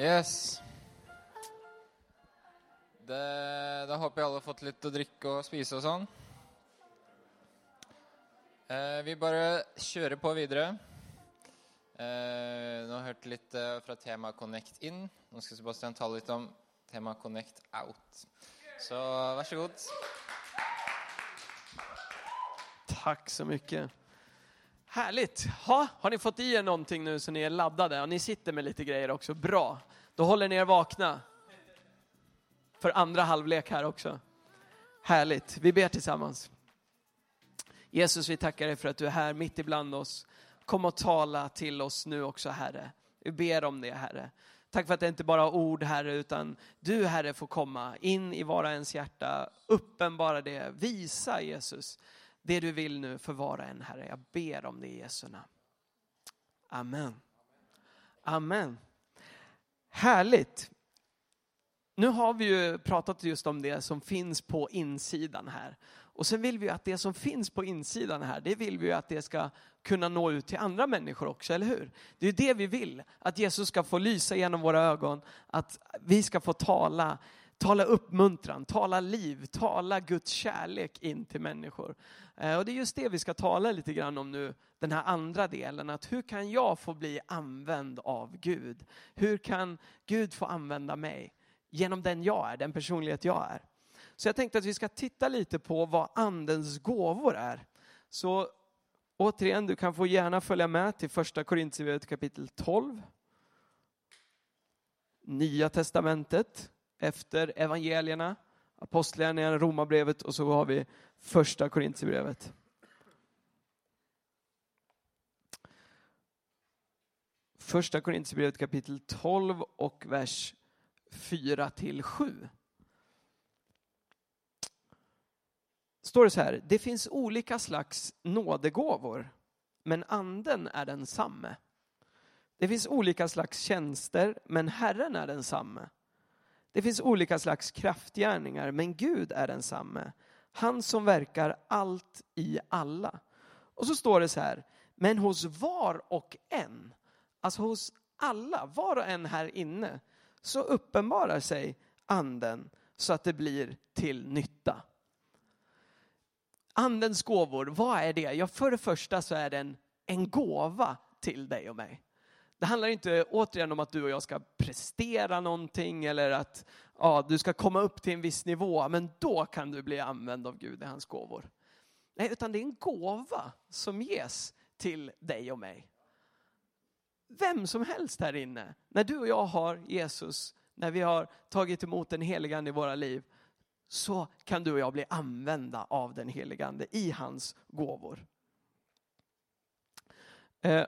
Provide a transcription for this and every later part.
Yes. Det, da håper jeg alle har fått litt å drikke og spise og sånn. Eh, vi bare kjører på videre. Eh, nå har jeg hørt litt eh, fra tema Connect in. Nå skal Sebastian tale litt om tema Connect out. Så vær så god. Tack så mycket. Härligt. Ha, har ni fått i er någonting nu så ni är laddade? Och ni sitter med lite grejer också. Bra. Då håller ni er vakna. För andra halvlek här också. Härligt. Vi ber tillsammans. Jesus, vi tackar dig för att du är här mitt ibland oss. Kom och tala till oss nu också, Herre. Vi ber om det, Herre. Tack för att det inte bara är ord, Herre, utan du, Herre, får komma in i var och ens hjärta. Uppenbara det. Visa, Jesus, det du vill nu för var och en, Herre. Jag ber om det i Jesu namn. Amen. Amen. Härligt. Nu har vi ju pratat just om det som finns på insidan här. Och sen vill vi att det som finns på insidan här, det vill vi att det ska kunna nå ut till andra människor också, eller hur? Det är det vi vill, att Jesus ska få lysa genom våra ögon, att vi ska få tala, tala uppmuntran, tala liv, tala Guds kärlek in till människor. Eh, och det är just det vi ska tala lite grann om nu, den här andra delen, att hur kan jag få bli använd av Gud? Hur kan Gud få använda mig? Genom den jag är, den personlighet jag är. Så jag tänkte att vi ska titta lite på vad andens gåvor är. Så återigen, du kan få gärna följa med till första Korintierbrevet kapitel 12. Nya testamentet efter evangelierna, apostlagärningarna, romarbrevet och så har vi första Korintierbrevet. Första Korintierbrevet kapitel 12 och vers 4 till 7. Står det så här, det finns olika slags nådegåvor, men anden är densamme. Det finns olika slags tjänster, men Herren är densamme. Det finns olika slags kraftgärningar, men Gud är densamme. Han som verkar allt i alla. Och så står det så här, men hos var och en, alltså hos alla, var och en här inne, så uppenbarar sig anden så att det blir till nytta. Andens gåvor, vad är det? Ja, för det första så är den en gåva till dig och mig. Det handlar inte återigen om att du och jag ska prestera någonting eller att ja, du ska komma upp till en viss nivå, men då kan du bli använd av Gud i hans gåvor. Nej, utan det är en gåva som ges till dig och mig. Vem som helst här inne, när du och jag har Jesus, när vi har tagit emot den helige Ande i våra liv, så kan du och jag bli använda av den helige Ande i hans gåvor. Eh,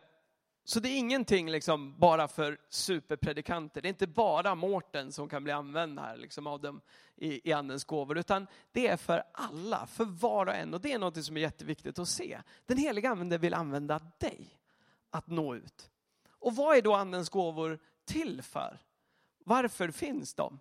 så det är ingenting liksom bara för superpredikanter. Det är inte bara Mårten som kan bli använd här liksom av dem i, i andens gåvor, utan det är för alla, för var och en. Och det är något som är jätteviktigt att se. Den heliga Ande vill använda dig att nå ut. Och vad är då andens gåvor till för? Varför finns de?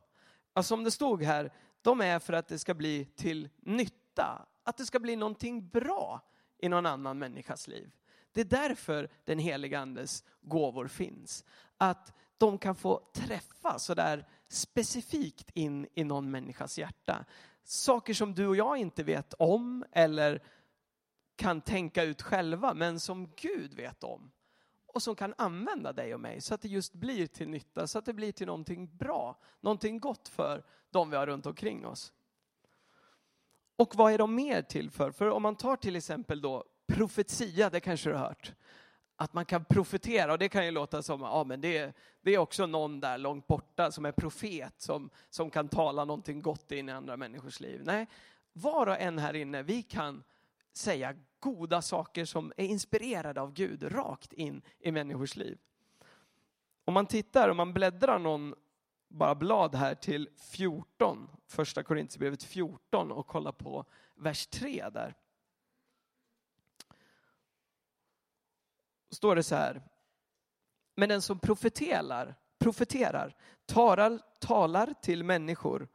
Alltså som det stod här, de är för att det ska bli till nytta. Att det ska bli någonting bra i någon annan människas liv. Det är därför den heliga andes gåvor finns. Att de kan få träffa sådär specifikt in i någon människas hjärta. Saker som du och jag inte vet om eller kan tänka ut själva, men som Gud vet om. Och som kan använda dig och mig så att det just blir till nytta, så att det blir till någonting bra, någonting gott för de vi har runt omkring oss. Och vad är de mer till för? För om man tar till exempel då profetia, det kanske du har hört. Att man kan profetera, och det kan ju låta som, ja men det, det är också någon där långt borta som är profet, som, som kan tala någonting gott in i andra människors liv. Nej, var och en här inne, vi kan säga goda saker som är inspirerade av Gud rakt in i människors liv. Om man tittar, om man bläddrar någon bara blad här till 14, första Korintierbrevet 14 och kollar på vers 3 där. Står det så här. Men den som profeterar, profeterar talar, talar till människor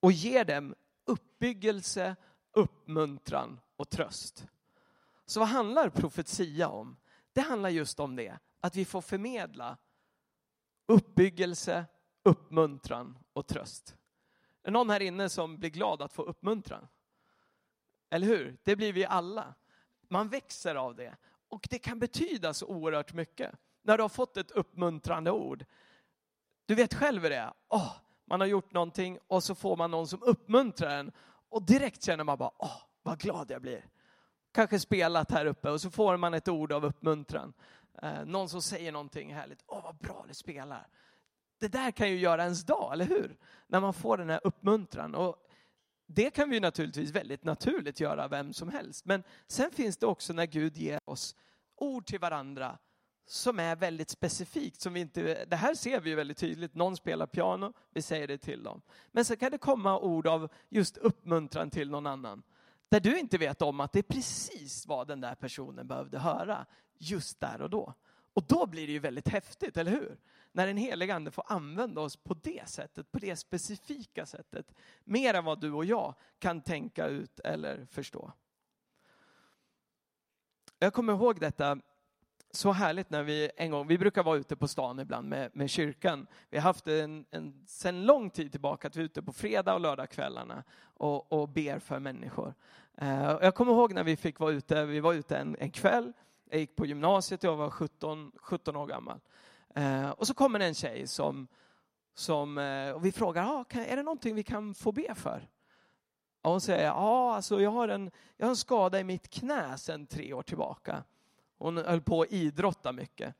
och ger dem uppbyggelse, uppmuntran och tröst. Så vad handlar profetia om? Det handlar just om det, att vi får förmedla uppbyggelse, uppmuntran och tröst. Är det någon här inne som blir glad att få uppmuntran? Eller hur? Det blir vi alla. Man växer av det. Och det kan betyda så oerhört mycket. När du har fått ett uppmuntrande ord. Du vet själv hur det är. Oh, man har gjort någonting och så får man någon som uppmuntrar en. Och direkt känner man bara, åh, oh, vad glad jag blir. Kanske spelat här uppe och så får man ett ord av uppmuntran. Eh, någon som säger någonting härligt. Åh, oh, vad bra du spelar. Det där kan ju göra ens dag, eller hur? När man får den här uppmuntran. Och det kan vi naturligtvis väldigt naturligt göra vem som helst. Men sen finns det också när Gud ger oss ord till varandra som är väldigt specifikt. Som vi inte, det här ser vi ju väldigt tydligt. Någon spelar piano, vi säger det till dem. Men sen kan det komma ord av just uppmuntran till någon annan. Där du inte vet om att det är precis vad den där personen behövde höra just där och då. Och då blir det ju väldigt häftigt, eller hur? När den helige Ande får använda oss på det sättet, på det specifika sättet. Mer än vad du och jag kan tänka ut eller förstå. Jag kommer ihåg detta så härligt när vi en gång, vi brukar vara ute på stan ibland med, med kyrkan. Vi har haft en, en sen lång tid tillbaka att vi är ute på fredag och lördagskvällarna och, och ber för människor. Uh, jag kommer ihåg när vi fick vara ute, vi var ute en, en kväll, jag gick på gymnasiet, jag var 17, 17 år gammal. Eh, och så kommer en tjej som, som eh, och vi frågar, ah, kan, är det någonting vi kan få be för? Och hon säger, ja, alltså jag har, en, jag har en skada i mitt knä sedan tre år tillbaka. Hon höll på att idrotta mycket.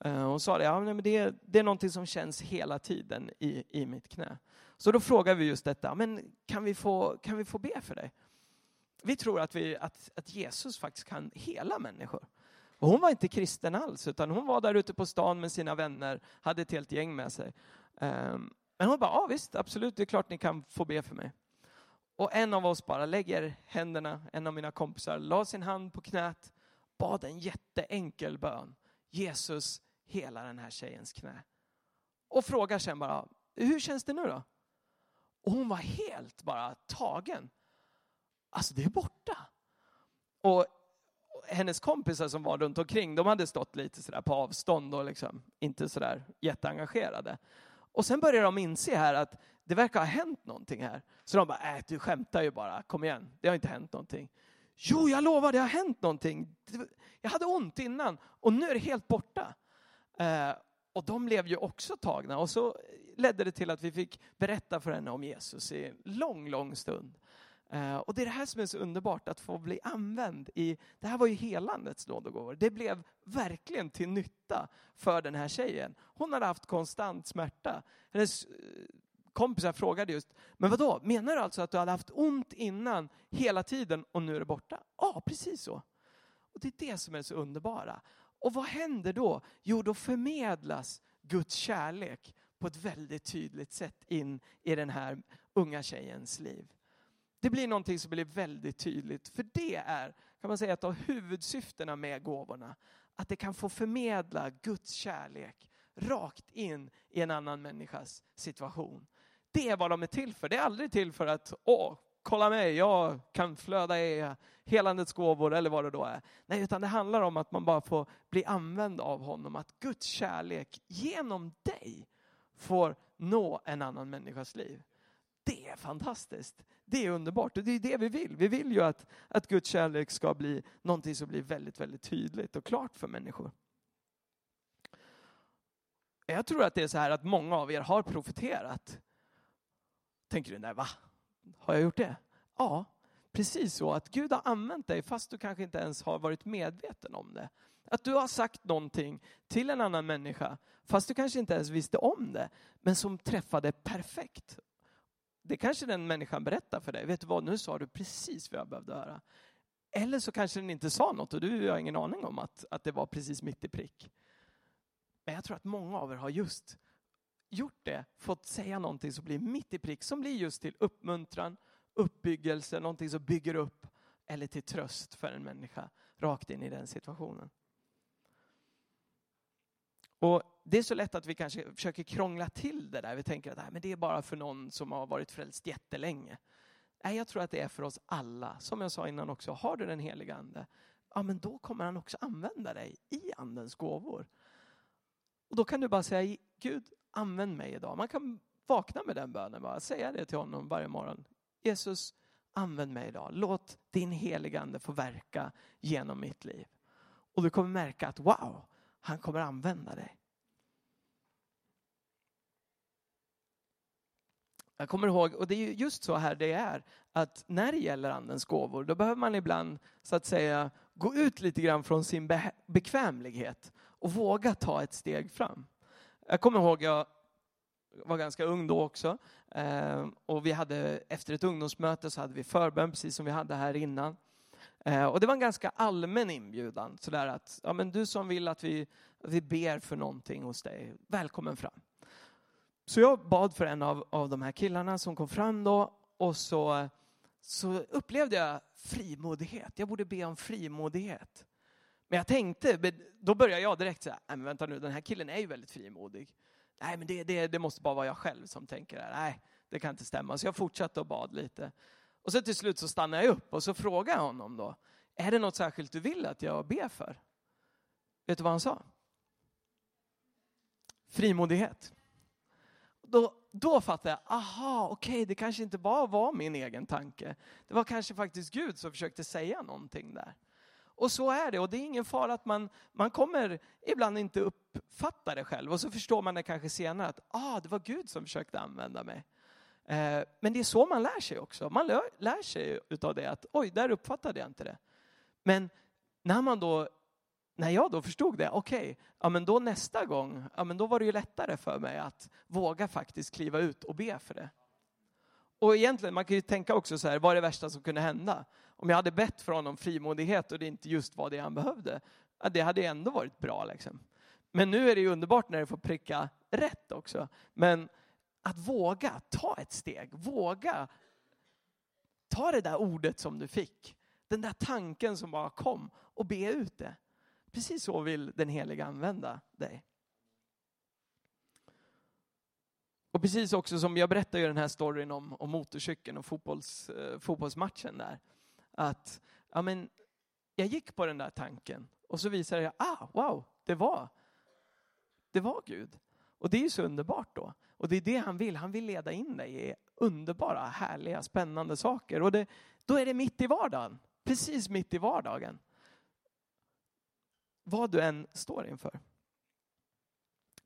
Eh, hon sa det, ja, men det, det är någonting som känns hela tiden i, i mitt knä. Så då frågar vi just detta, men kan vi få, kan vi få be för dig? Vi tror att, vi, att, att Jesus faktiskt kan hela människor. Och hon var inte kristen alls, utan hon var där ute på stan med sina vänner, hade ett helt gäng med sig. Ehm, men hon bara, ja visst, absolut, det är klart ni kan få be för mig. Och en av oss bara lägger händerna, en av mina kompisar, la sin hand på knät bad en jätteenkel bön. Jesus, hela den här tjejens knä. Och frågar sen bara, hur känns det nu då? Och hon var helt bara tagen. Alltså det är borta. Och hennes kompisar som var runt omkring, de hade stått lite sådär på avstånd och liksom inte sådär jätteengagerade. Och sen börjar de inse här att det verkar ha hänt någonting här. Så de bara, äh, du skämtar ju bara, kom igen, det har inte hänt någonting. Jo, jag lovar, det har hänt någonting. Jag hade ont innan och nu är det helt borta. Eh, och de blev ju också tagna och så ledde det till att vi fick berätta för henne om Jesus i en lång, lång stund. Eh, och det är det här som är så underbart, att få bli använd i, det här var ju helandets nådegåvor. Det blev verkligen till nytta för den här tjejen. Hon hade haft konstant smärta. Hennes eh, kompisar frågade just, men vad då? menar du alltså att du hade haft ont innan hela tiden och nu är det borta? Ja, precis så. Och det är det som är så underbara. Och vad händer då? Jo, då förmedlas Guds kärlek på ett väldigt tydligt sätt in i den här unga tjejens liv. Det blir någonting som blir väldigt tydligt, för det är, kan man säga, ett av huvudsyftena med gåvorna. Att det kan få förmedla Guds kärlek rakt in i en annan människas situation. Det är vad de är till för. Det är aldrig till för att, åh, kolla mig, jag kan flöda i helandets gåvor eller vad det då är. Nej, utan det handlar om att man bara får bli använd av honom. Att Guds kärlek genom dig får nå en annan människas liv. Det är fantastiskt. Det är underbart och det är det vi vill. Vi vill ju att, att Guds kärlek ska bli någonting som blir väldigt, väldigt tydligt och klart för människor. Jag tror att det är så här att många av er har profeterat Tänker du, nej va? Har jag gjort det? Ja, precis så. Att Gud har använt dig fast du kanske inte ens har varit medveten om det. Att du har sagt någonting till en annan människa fast du kanske inte ens visste om det, men som träffade perfekt. Det kanske den människan berättar för dig. Vet du vad, nu sa du precis vad jag behövde höra. Eller så kanske den inte sa något och du har ingen aning om att, att det var precis mitt i prick. Men jag tror att många av er har just gjort det, fått säga någonting som blir mitt i prick, som blir just till uppmuntran, uppbyggelse, någonting som bygger upp eller till tröst för en människa rakt in i den situationen. Och det är så lätt att vi kanske försöker krångla till det där. Vi tänker att men det är bara för någon som har varit frälst jättelänge. Nej, jag tror att det är för oss alla. Som jag sa innan också, har du den heliga Ande, ja men då kommer han också använda dig i Andens gåvor. Och då kan du bara säga, Gud använd mig idag. Man kan vakna med den bönen, bara säga det till honom varje morgon. Jesus, använd mig idag. Låt din heliga ande få verka genom mitt liv. Och du kommer märka att wow, han kommer använda dig. Jag kommer ihåg, och det är just så här det är, att när det gäller andens gåvor, då behöver man ibland så att säga gå ut lite grann från sin be bekvämlighet och våga ta ett steg fram. Jag kommer ihåg, jag var ganska ung då också, eh, och vi hade efter ett ungdomsmöte så hade vi förbön, precis som vi hade här innan. Eh, och det var en ganska allmän inbjudan, sådär att ja, men du som vill att vi, att vi ber för någonting hos dig, välkommen fram. Så jag bad för en av, av de här killarna som kom fram då och så, så upplevde jag frimodighet. Jag borde be om frimodighet. Men jag tänkte, då började jag direkt säga, nej men vänta nu, den här killen är ju väldigt frimodig. Nej men det, det, det måste bara vara jag själv som tänker det här. Nej, det kan inte stämma. Så jag fortsatte och bad lite. Och så till slut så stannade jag upp och så frågade jag honom då, är det något särskilt du vill att jag ber för? Vet du vad han sa? Frimodighet då, då fattade jag, aha, okej, okay, det kanske inte bara var min egen tanke. Det var kanske faktiskt Gud som försökte säga någonting där. Och så är det, och det är ingen fara att man, man kommer ibland inte uppfatta det själv. Och så förstår man det kanske senare att, ah, det var Gud som försökte använda mig. Eh, men det är så man lär sig också. Man lär, lär sig utav det att, oj, där uppfattade jag inte det. Men när man då när jag då förstod det, okej, okay, ja men då nästa gång, ja men då var det ju lättare för mig att våga faktiskt kliva ut och be för det. Och egentligen, man kan ju tänka också så här, vad är det värsta som kunde hända? Om jag hade bett för honom frimodighet och det inte just var det han behövde, ja, det hade ändå varit bra liksom. Men nu är det ju underbart när det får pricka rätt också. Men att våga ta ett steg, våga ta det där ordet som du fick, den där tanken som bara kom och be ut det. Precis så vill den heliga använda dig. Och precis också som jag berättade ju den här storyn om, om motorcykeln och fotbolls, eh, fotbollsmatchen där. Att ja, men, jag gick på den där tanken och så visade jag, ah, wow, det var, det var Gud. Och det är ju så underbart då. Och det är det han vill, han vill leda in dig i underbara, härliga, spännande saker. Och det, då är det mitt i vardagen, precis mitt i vardagen vad du än står inför.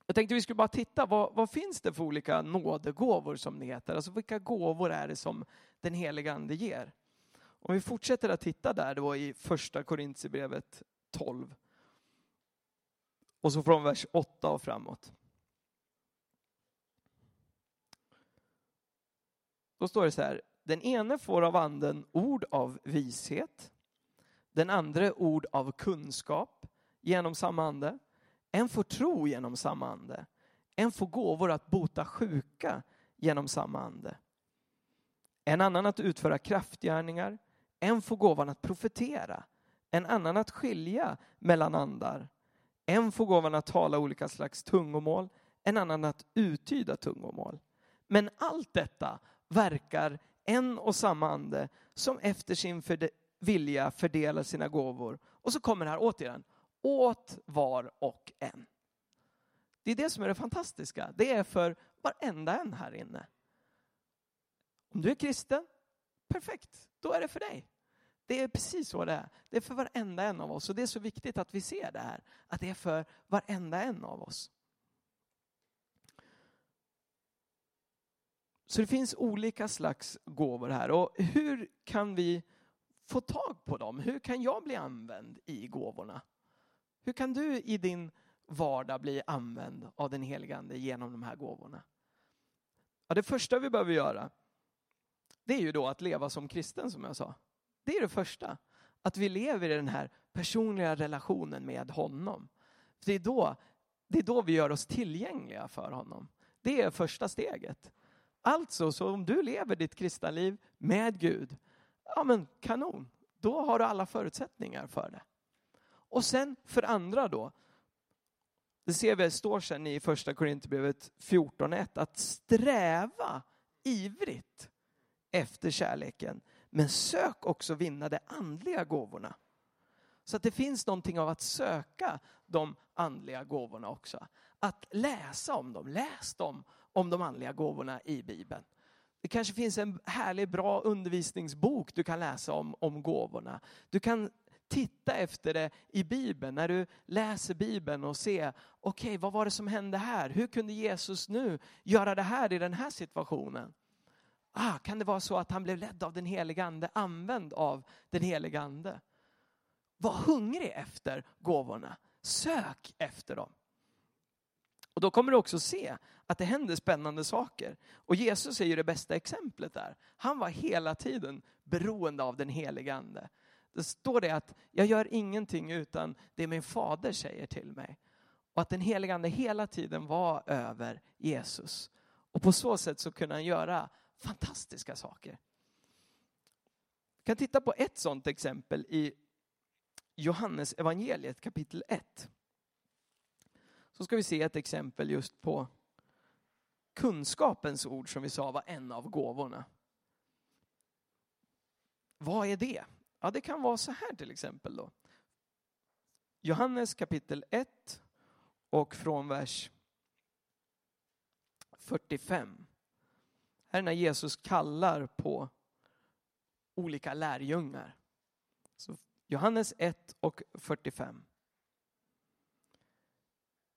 Jag tänkte vi skulle bara titta, vad, vad, finns det för olika nådegåvor som det heter? Alltså vilka gåvor är det som den heliga Ande ger? Om vi fortsätter att titta där då i första Korintierbrevet 12. Och så från vers 8 och framåt. Då står det så här, den ene får av anden ord av vishet, den andra ord av kunskap, genom samma ande. En får tro genom samma ande. En får gåvor att bota sjuka genom samma ande. En annan att utföra kraftgärningar. En får gåvan att profetera. En annan att skilja mellan andar. En får gåvan att tala olika slags tungomål. En annan att uttyda tungomål. Men allt detta verkar en och samma ande som efter sin vilja fördelar sina gåvor. Och så kommer det här återigen åt var och en. Det är det som är det fantastiska. Det är för varenda en här inne. Om du är kristen, perfekt, då är det för dig. Det är precis så det är. Det är för varenda en av oss och det är så viktigt att vi ser det här. Att det är för varenda en av oss. Så det finns olika slags gåvor här och hur kan vi få tag på dem? Hur kan jag bli använd i gåvorna? Hur kan du i din vardag bli använd av den helige Ande genom de här gåvorna? Ja, det första vi behöver göra, det är ju då att leva som kristen som jag sa. Det är det första. Att vi lever i den här personliga relationen med honom. Det är då, det är då vi gör oss tillgängliga för honom. Det är första steget. Alltså, så om du lever ditt kristna liv med Gud, ja men kanon, då har du alla förutsättningar för det. Och sen för andra då, det ser vi står sen i första Korinthierbrevet 14.1, att sträva ivrigt efter kärleken. Men sök också vinna de andliga gåvorna. Så att det finns någonting av att söka de andliga gåvorna också. Att läsa om dem, läs dem om de andliga gåvorna i Bibeln. Det kanske finns en härlig, bra undervisningsbok du kan läsa om, om gåvorna. Du kan titta efter det i Bibeln, när du läser Bibeln och se, okej, okay, vad var det som hände här? Hur kunde Jesus nu göra det här i den här situationen? Ah, kan det vara så att han blev ledd av den helige ande, använd av den helige ande? Var hungrig efter gåvorna. Sök efter dem. Och då kommer du också se att det händer spännande saker. Och Jesus är ju det bästa exemplet där. Han var hela tiden beroende av den helige ande. Det står det att jag gör ingenting utan det min fader säger till mig. Och att den helige ande hela tiden var över Jesus. Och på så sätt så kunde han göra fantastiska saker. Vi kan titta på ett sådant exempel i Johannes evangeliet kapitel 1. Så ska vi se ett exempel just på kunskapens ord som vi sa var en av gåvorna. Vad är det? Ja, det kan vara så här till exempel då. Johannes kapitel 1 och från vers 45. Här är när Jesus kallar på olika lärjungar. Så Johannes 1 och 45.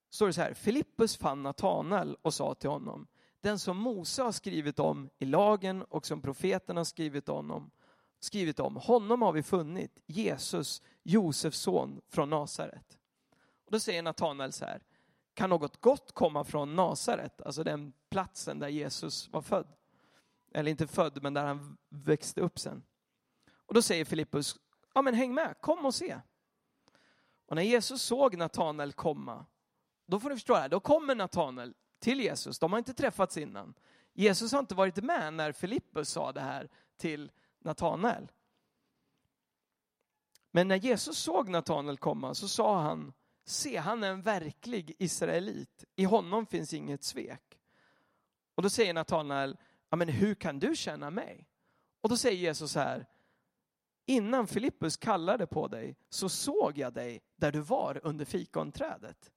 Står det så här, Filippus fann Natanael och sa till honom, den som Mose har skrivit om i lagen och som profeten har skrivit om, skrivit om, honom har vi funnit, Jesus, Josefs son från Nasaret. Och då säger Natanael så här, kan något gott komma från Nasaret, alltså den platsen där Jesus var född? Eller inte född, men där han växte upp sen. Och då säger Filippus, ja men häng med, kom och se. Och när Jesus såg Natanael komma, då får du förstå det här, då kommer Natanael till Jesus. De har inte träffats innan. Jesus har inte varit med när Filippus sa det här till Natanael. Men när Jesus såg Natanael komma så sa han, se han är en verklig israelit, i honom finns inget svek. Och då säger Natanael, ja men hur kan du känna mig? Och då säger Jesus så här, innan Filippus kallade på dig så såg jag dig där du var under fikonträdet.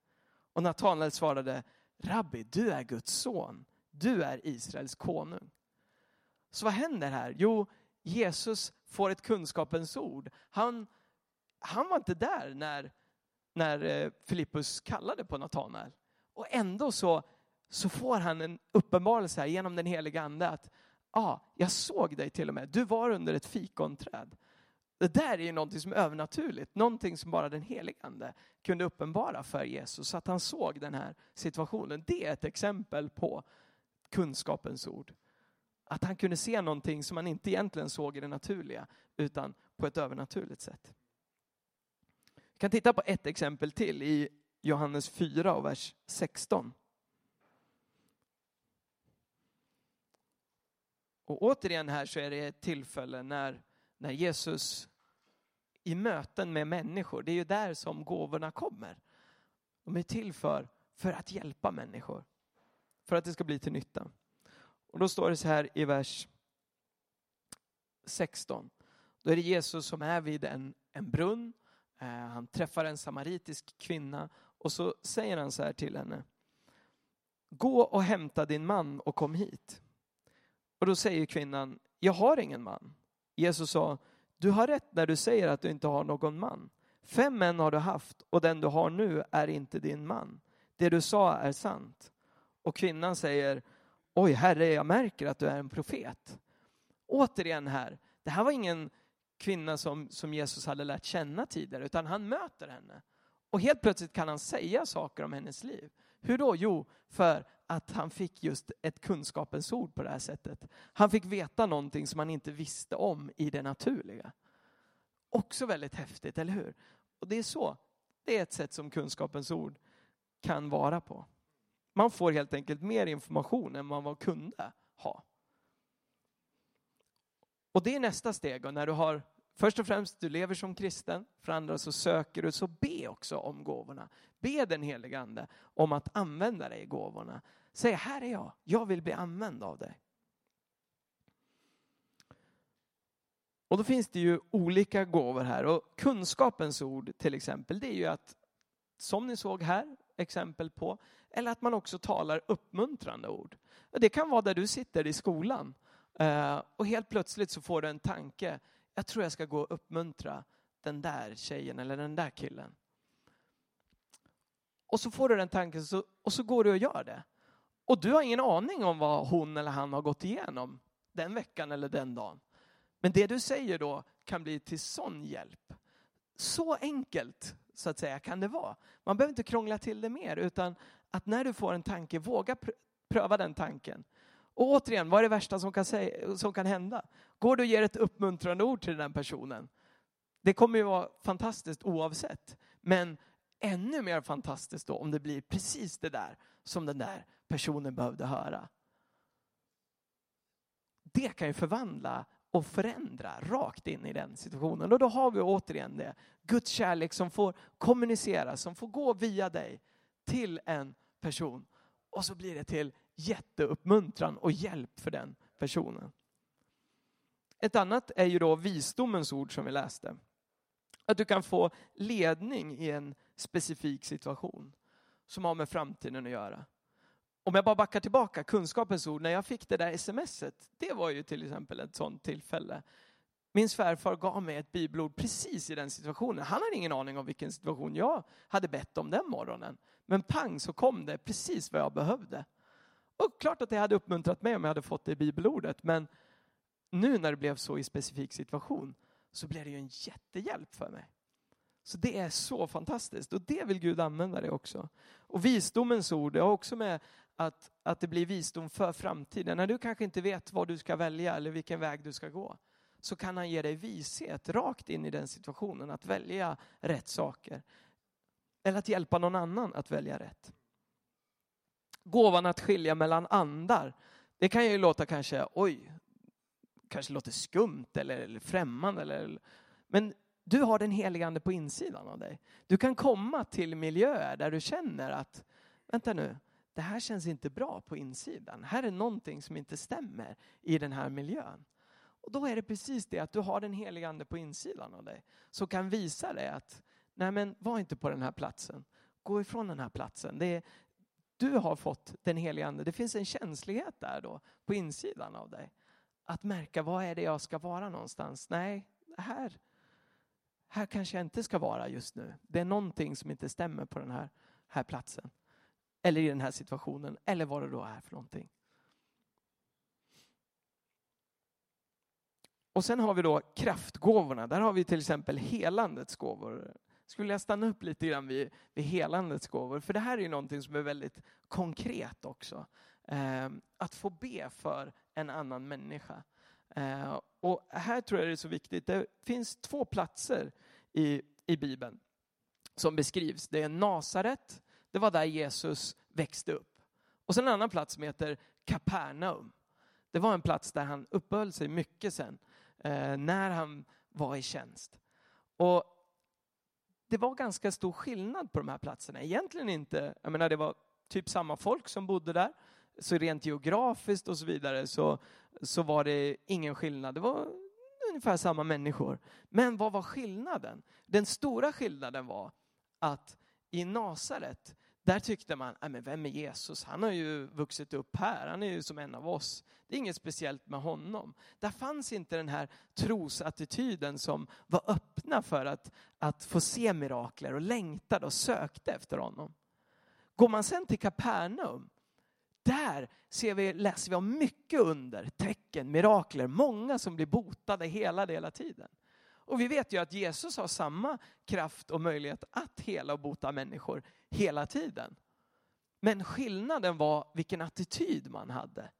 Och Natanael svarade, Rabbi, du är Guds son. Du är Israels konung. Så vad händer här? Jo, Jesus får ett kunskapens ord. Han, han var inte där när, när eh, Filippus kallade på Natanael. Och ändå så, så får han en uppenbarelse här genom den heliga ande att ah, jag såg dig till och med. Du var under ett fikonträd. Det där är ju någonting som är övernaturligt, någonting som bara den helige Ande kunde uppenbara för Jesus, så att han såg den här situationen. Det är ett exempel på kunskapens ord. Att han kunde se någonting som han inte egentligen såg i det naturliga, utan på ett övernaturligt sätt. Vi kan titta på ett exempel till i Johannes 4 och vers 16. Och återigen här så är det ett tillfälle när när Jesus i möten med människor, det är ju där som gåvorna kommer. De är till för, för att hjälpa människor. För att det ska bli till nytta. Och då står det så här i vers 16. Då är det Jesus som är vid en, en brunn. Eh, han träffar en samaritisk kvinna och så säger han så här till henne. Gå och hämta din man och kom hit. Och då säger kvinnan, jag har ingen man. Jesus sa, du har rätt när du säger att du inte har någon man. Fem män har du haft och den du har nu är inte din man. Det du sa är sant. Och kvinnan säger, oj herre, jag märker att du är en profet. Återigen här, det här var ingen kvinna som, som Jesus hade lärt känna tidigare, utan han möter henne. Och helt plötsligt kan han säga saker om hennes liv. Hur då? Jo, för att han fick just ett kunskapens ord på det här sättet. Han fick veta någonting som han inte visste om i det naturliga. Också väldigt häftigt, eller hur? Och det är så, det är ett sätt som kunskapens ord kan vara på. Man får helt enkelt mer information än man kunde ha. Och det är nästa steg. Och när du har Först och främst, du lever som kristen. För andra så söker du, så be också om gåvorna. Be den helige Ande om att använda dig i gåvorna. Säg, här är jag, jag vill bli använd av dig. Och då finns det ju olika gåvor här. Och kunskapens ord till exempel, det är ju att, som ni såg här, exempel på, eller att man också talar uppmuntrande ord. Det kan vara där du sitter i skolan eh, och helt plötsligt så får du en tanke, jag tror jag ska gå och uppmuntra den där tjejen eller den där killen. Och så får du den tanken och så går du och gör det. Och du har ingen aning om vad hon eller han har gått igenom den veckan eller den dagen. Men det du säger då kan bli till sån hjälp. Så enkelt så att säga kan det vara. Man behöver inte krångla till det mer utan att när du får en tanke, våga pröva den tanken. Och återigen, vad är det värsta som kan, säga, som kan hända? Går du och ger ett uppmuntrande ord till den personen, det kommer ju vara fantastiskt oavsett. Men ännu mer fantastiskt då om det blir precis det där som den där personen behövde höra. Det kan ju förvandla och förändra rakt in i den situationen. Och då har vi återigen det. Guds kärlek som får kommunicera, som får gå via dig till en person. Och så blir det till jätteuppmuntran och hjälp för den personen. Ett annat är ju då visdomens ord som vi läste. Att du kan få ledning i en specifik situation som har med framtiden att göra. Om jag bara backar tillbaka, kunskapens ord, när jag fick det där smset, det var ju till exempel ett sånt tillfälle. Min svärfar gav mig ett bibelord precis i den situationen. Han hade ingen aning om vilken situation jag hade bett om den morgonen. Men pang så kom det precis vad jag behövde. Och klart att det hade uppmuntrat mig om jag hade fått det bibelordet, men nu när det blev så i specifik situation så blev det ju en jättehjälp för mig. Så det är så fantastiskt och det vill Gud använda det också. Och visdomens ord är också med att, att det blir visdom för framtiden. När du kanske inte vet vad du ska välja eller vilken väg du ska gå så kan han ge dig vishet rakt in i den situationen att välja rätt saker. Eller att hjälpa någon annan att välja rätt. Gåvan att skilja mellan andar. Det kan ju låta kanske, oj, kanske låter skumt eller, eller främmande. Eller, men du har den helige ande på insidan av dig. Du kan komma till miljöer där du känner att, vänta nu, det här känns inte bra på insidan. Här är någonting som inte stämmer i den här miljön. Och då är det precis det att du har den helige ande på insidan av dig som kan visa dig att nej men var inte på den här platsen. Gå ifrån den här platsen. Det är, du har fått den helige ande. Det finns en känslighet där då på insidan av dig. Att märka vad är det jag ska vara någonstans. Nej, här, här kanske jag inte ska vara just nu. Det är någonting som inte stämmer på den här, här platsen. Eller i den här situationen, eller vad det då är för någonting. Och sen har vi då kraftgåvorna. Där har vi till exempel helandets gåvor. Skulle jag stanna upp lite grann vid, vid helandets gåvor? För det här är ju någonting som är väldigt konkret också. Eh, att få be för en annan människa. Eh, och här tror jag det är så viktigt. Det finns två platser i, i Bibeln som beskrivs. Det är Nasaret det var där Jesus växte upp. Och sen en annan plats som heter Kapernaum. Det var en plats där han uppehöll sig mycket sen, Eh, när han var i tjänst. Och det var ganska stor skillnad på de här platserna. Egentligen inte, jag menar det var typ samma folk som bodde där, så rent geografiskt och så vidare så, så var det ingen skillnad. Det var ungefär samma människor. Men vad var skillnaden? Den stora skillnaden var att i Nasaret där tyckte man, men vem är Jesus? Han har ju vuxit upp här, han är ju som en av oss. Det är inget speciellt med honom. Där fanns inte den här trosattityden som var öppna för att, att få se mirakler och längtade och sökte efter honom. Går man sen till Kapernaum, där ser vi, läser vi om mycket under, tecken, mirakler, många som blir botade hela, hela tiden. Och vi vet ju att Jesus har samma kraft och möjlighet att hela och bota människor hela tiden. Men skillnaden var vilken attityd man hade.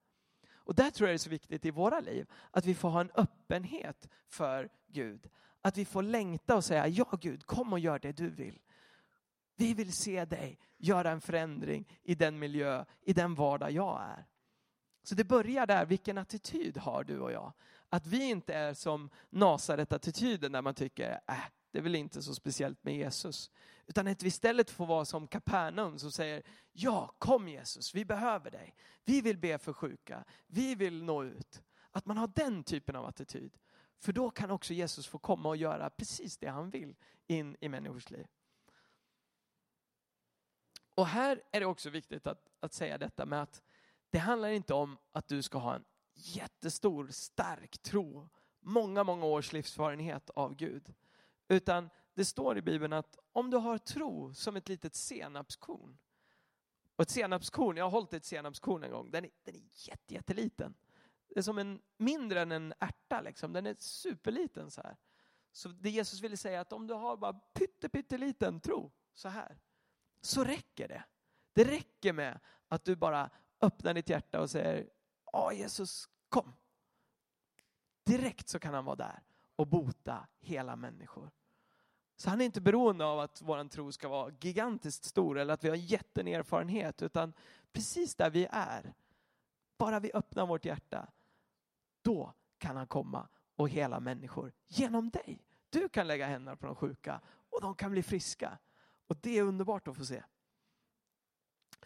Och där tror jag det är så viktigt i våra liv, att vi får ha en öppenhet för Gud. Att vi får längta och säga, ja Gud, kom och gör det du vill. Vi vill se dig göra en förändring i den miljö, i den vardag jag är. Så det börjar där, vilken attityd har du och jag? Att vi inte är som Nasaret-attityden där man tycker, äh, det är väl inte så speciellt med Jesus. Utan att vi istället får vara som Kapernaum som säger, ja kom Jesus, vi behöver dig. Vi vill be för sjuka, vi vill nå ut. Att man har den typen av attityd. För då kan också Jesus få komma och göra precis det han vill in i människors liv. Och här är det också viktigt att, att säga detta med att det handlar inte om att du ska ha en jättestor, stark tro, många, många års livserfarenhet av Gud. Utan det står i Bibeln att om du har tro som ett litet senapskorn. Och ett senapskorn, jag har hållit ett senapskorn en gång, den är, den är jätte, jätteliten. Det är som en, mindre än en ärta, liksom. den är superliten så här. Så det Jesus ville säga är att om du har bara pytte, pytteliten tro, så här, så räcker det. Det räcker med att du bara öppnar ditt hjärta och säger, ja Jesus, kom. Direkt så kan han vara där och bota hela människor. Så han är inte beroende av att vår tro ska vara gigantiskt stor eller att vi har jätten erfarenhet utan precis där vi är, bara vi öppnar vårt hjärta, då kan han komma och hela människor genom dig. Du kan lägga händerna på de sjuka och de kan bli friska. Och det är underbart att få se.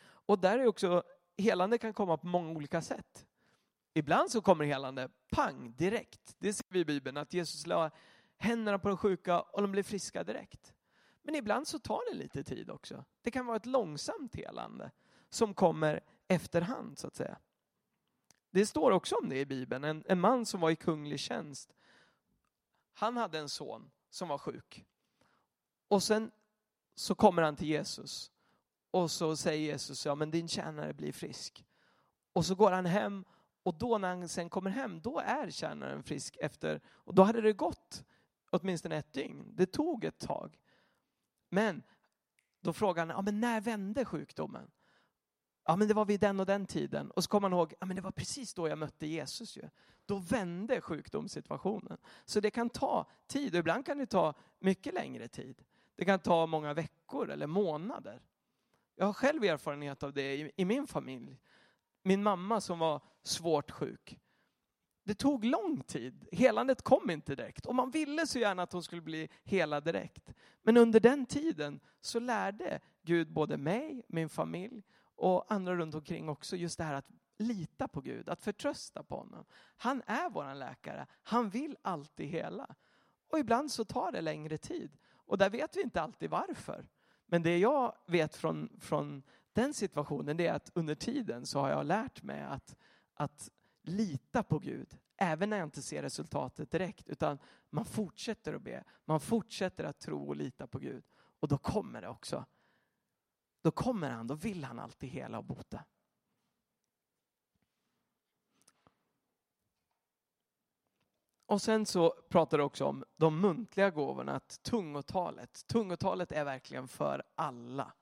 Och där är också, helande kan komma på många olika sätt. Ibland så kommer helande pang direkt. Det ser vi i Bibeln att Jesus la händerna på de sjuka och de blev friska direkt. Men ibland så tar det lite tid också. Det kan vara ett långsamt helande som kommer efterhand så att säga. Det står också om det i Bibeln. En, en man som var i kunglig tjänst. Han hade en son som var sjuk. Och sen så kommer han till Jesus. Och så säger Jesus, ja men din tjänare blir frisk. Och så går han hem och då när han sen kommer hem, då är tjänaren frisk efter, och då hade det gått åtminstone ett dygn. Det tog ett tag. Men då frågar han, ja, men när vände sjukdomen? Ja, men det var vid den och den tiden. Och så kommer han ihåg, ja, men det var precis då jag mötte Jesus. Ju. Då vände sjukdomssituationen. Så det kan ta tid, och ibland kan det ta mycket längre tid. Det kan ta många veckor eller månader. Jag har själv erfarenhet av det i, i min familj. Min mamma som var svårt sjuk. Det tog lång tid. Helandet kom inte direkt. Och man ville så gärna att hon skulle bli helad direkt. Men under den tiden så lärde Gud både mig, min familj och andra runt omkring också just det här att lita på Gud, att förtrösta på honom. Han är vår läkare. Han vill alltid hela. Och ibland så tar det längre tid. Och där vet vi inte alltid varför. Men det jag vet från, från den situationen det är att under tiden så har jag lärt mig att, att lita på Gud. Även när jag inte ser resultatet direkt. Utan man fortsätter att be. Man fortsätter att tro och lita på Gud. Och då kommer det också. Då kommer han, då vill han alltid hela och bota. Och sen så pratar du också om de muntliga gåvorna, att tungotalet. Tungotalet är verkligen för alla.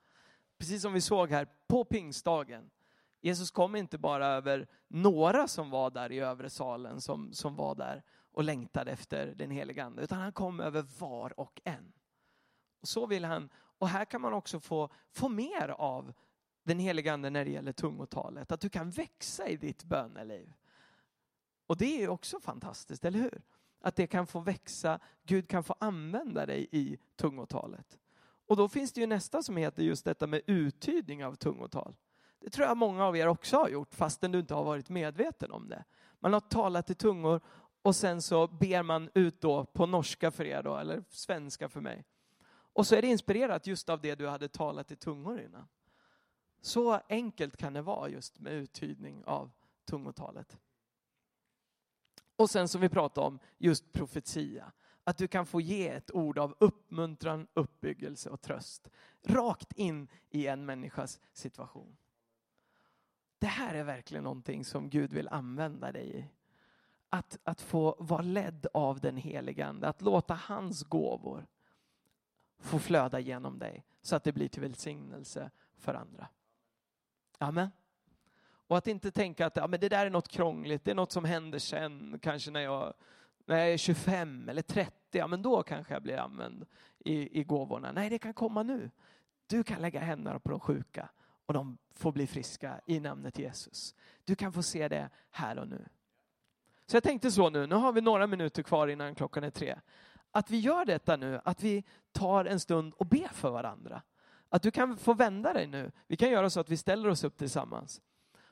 Precis som vi såg här på pingstdagen. Jesus kom inte bara över några som var där i övre salen, som, som var där och längtade efter den helige Ande, utan han kom över var och en. Och så vill han, och här kan man också få, få mer av den helige Ande när det gäller tungotalet, att du kan växa i ditt böneliv. Och det är också fantastiskt, eller hur? Att det kan få växa, Gud kan få använda dig i tungotalet. Och då finns det ju nästa som heter just detta med uttydning av tungotal. Det tror jag många av er också har gjort fastän du inte har varit medveten om det. Man har talat i tungor och sen så ber man ut då på norska för er då, eller svenska för mig. Och så är det inspirerat just av det du hade talat i tungor innan. Så enkelt kan det vara just med uttydning av tungotalet. Och sen som vi pratade om, just profetia. Att du kan få ge ett ord av uppmuntran, uppbyggelse och tröst. Rakt in i en människas situation. Det här är verkligen någonting som Gud vill använda dig i. Att, att få vara ledd av den helige Ande, att låta hans gåvor få flöda genom dig så att det blir till välsignelse för andra. Amen. Och att inte tänka att ja, men det där är något krångligt, det är något som händer sen, kanske när jag, när jag är 25 eller 30, ja men då kanske jag blir använd i, i gåvorna. Nej, det kan komma nu. Du kan lägga händerna på de sjuka och de får bli friska i namnet Jesus. Du kan få se det här och nu. Så jag tänkte så nu, nu har vi några minuter kvar innan klockan är tre. Att vi gör detta nu, att vi tar en stund och ber för varandra. Att du kan få vända dig nu. Vi kan göra så att vi ställer oss upp tillsammans.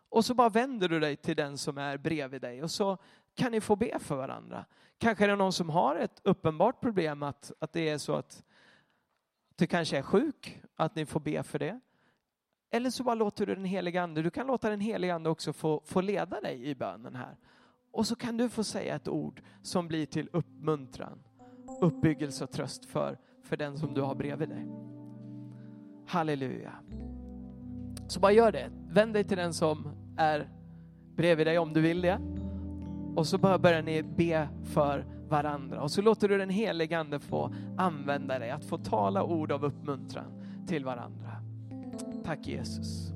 Och så bara vänder du dig till den som är bredvid dig och så kan ni få be för varandra. Kanske är det någon som har ett uppenbart problem att, att det är så att du kanske är sjuk, att ni får be för det. Eller så bara låter du den helige ande, du kan låta den helige ande också få, få leda dig i bönen här. Och så kan du få säga ett ord som blir till uppmuntran, uppbyggelse och tröst för, för den som du har bredvid dig. Halleluja. Så bara gör det. Vänd dig till den som är bredvid dig om du vill det. Och så bara börjar ni be för varandra. Och så låter du den helige Ande få använda dig, att få tala ord av uppmuntran till varandra. Tack Jesus.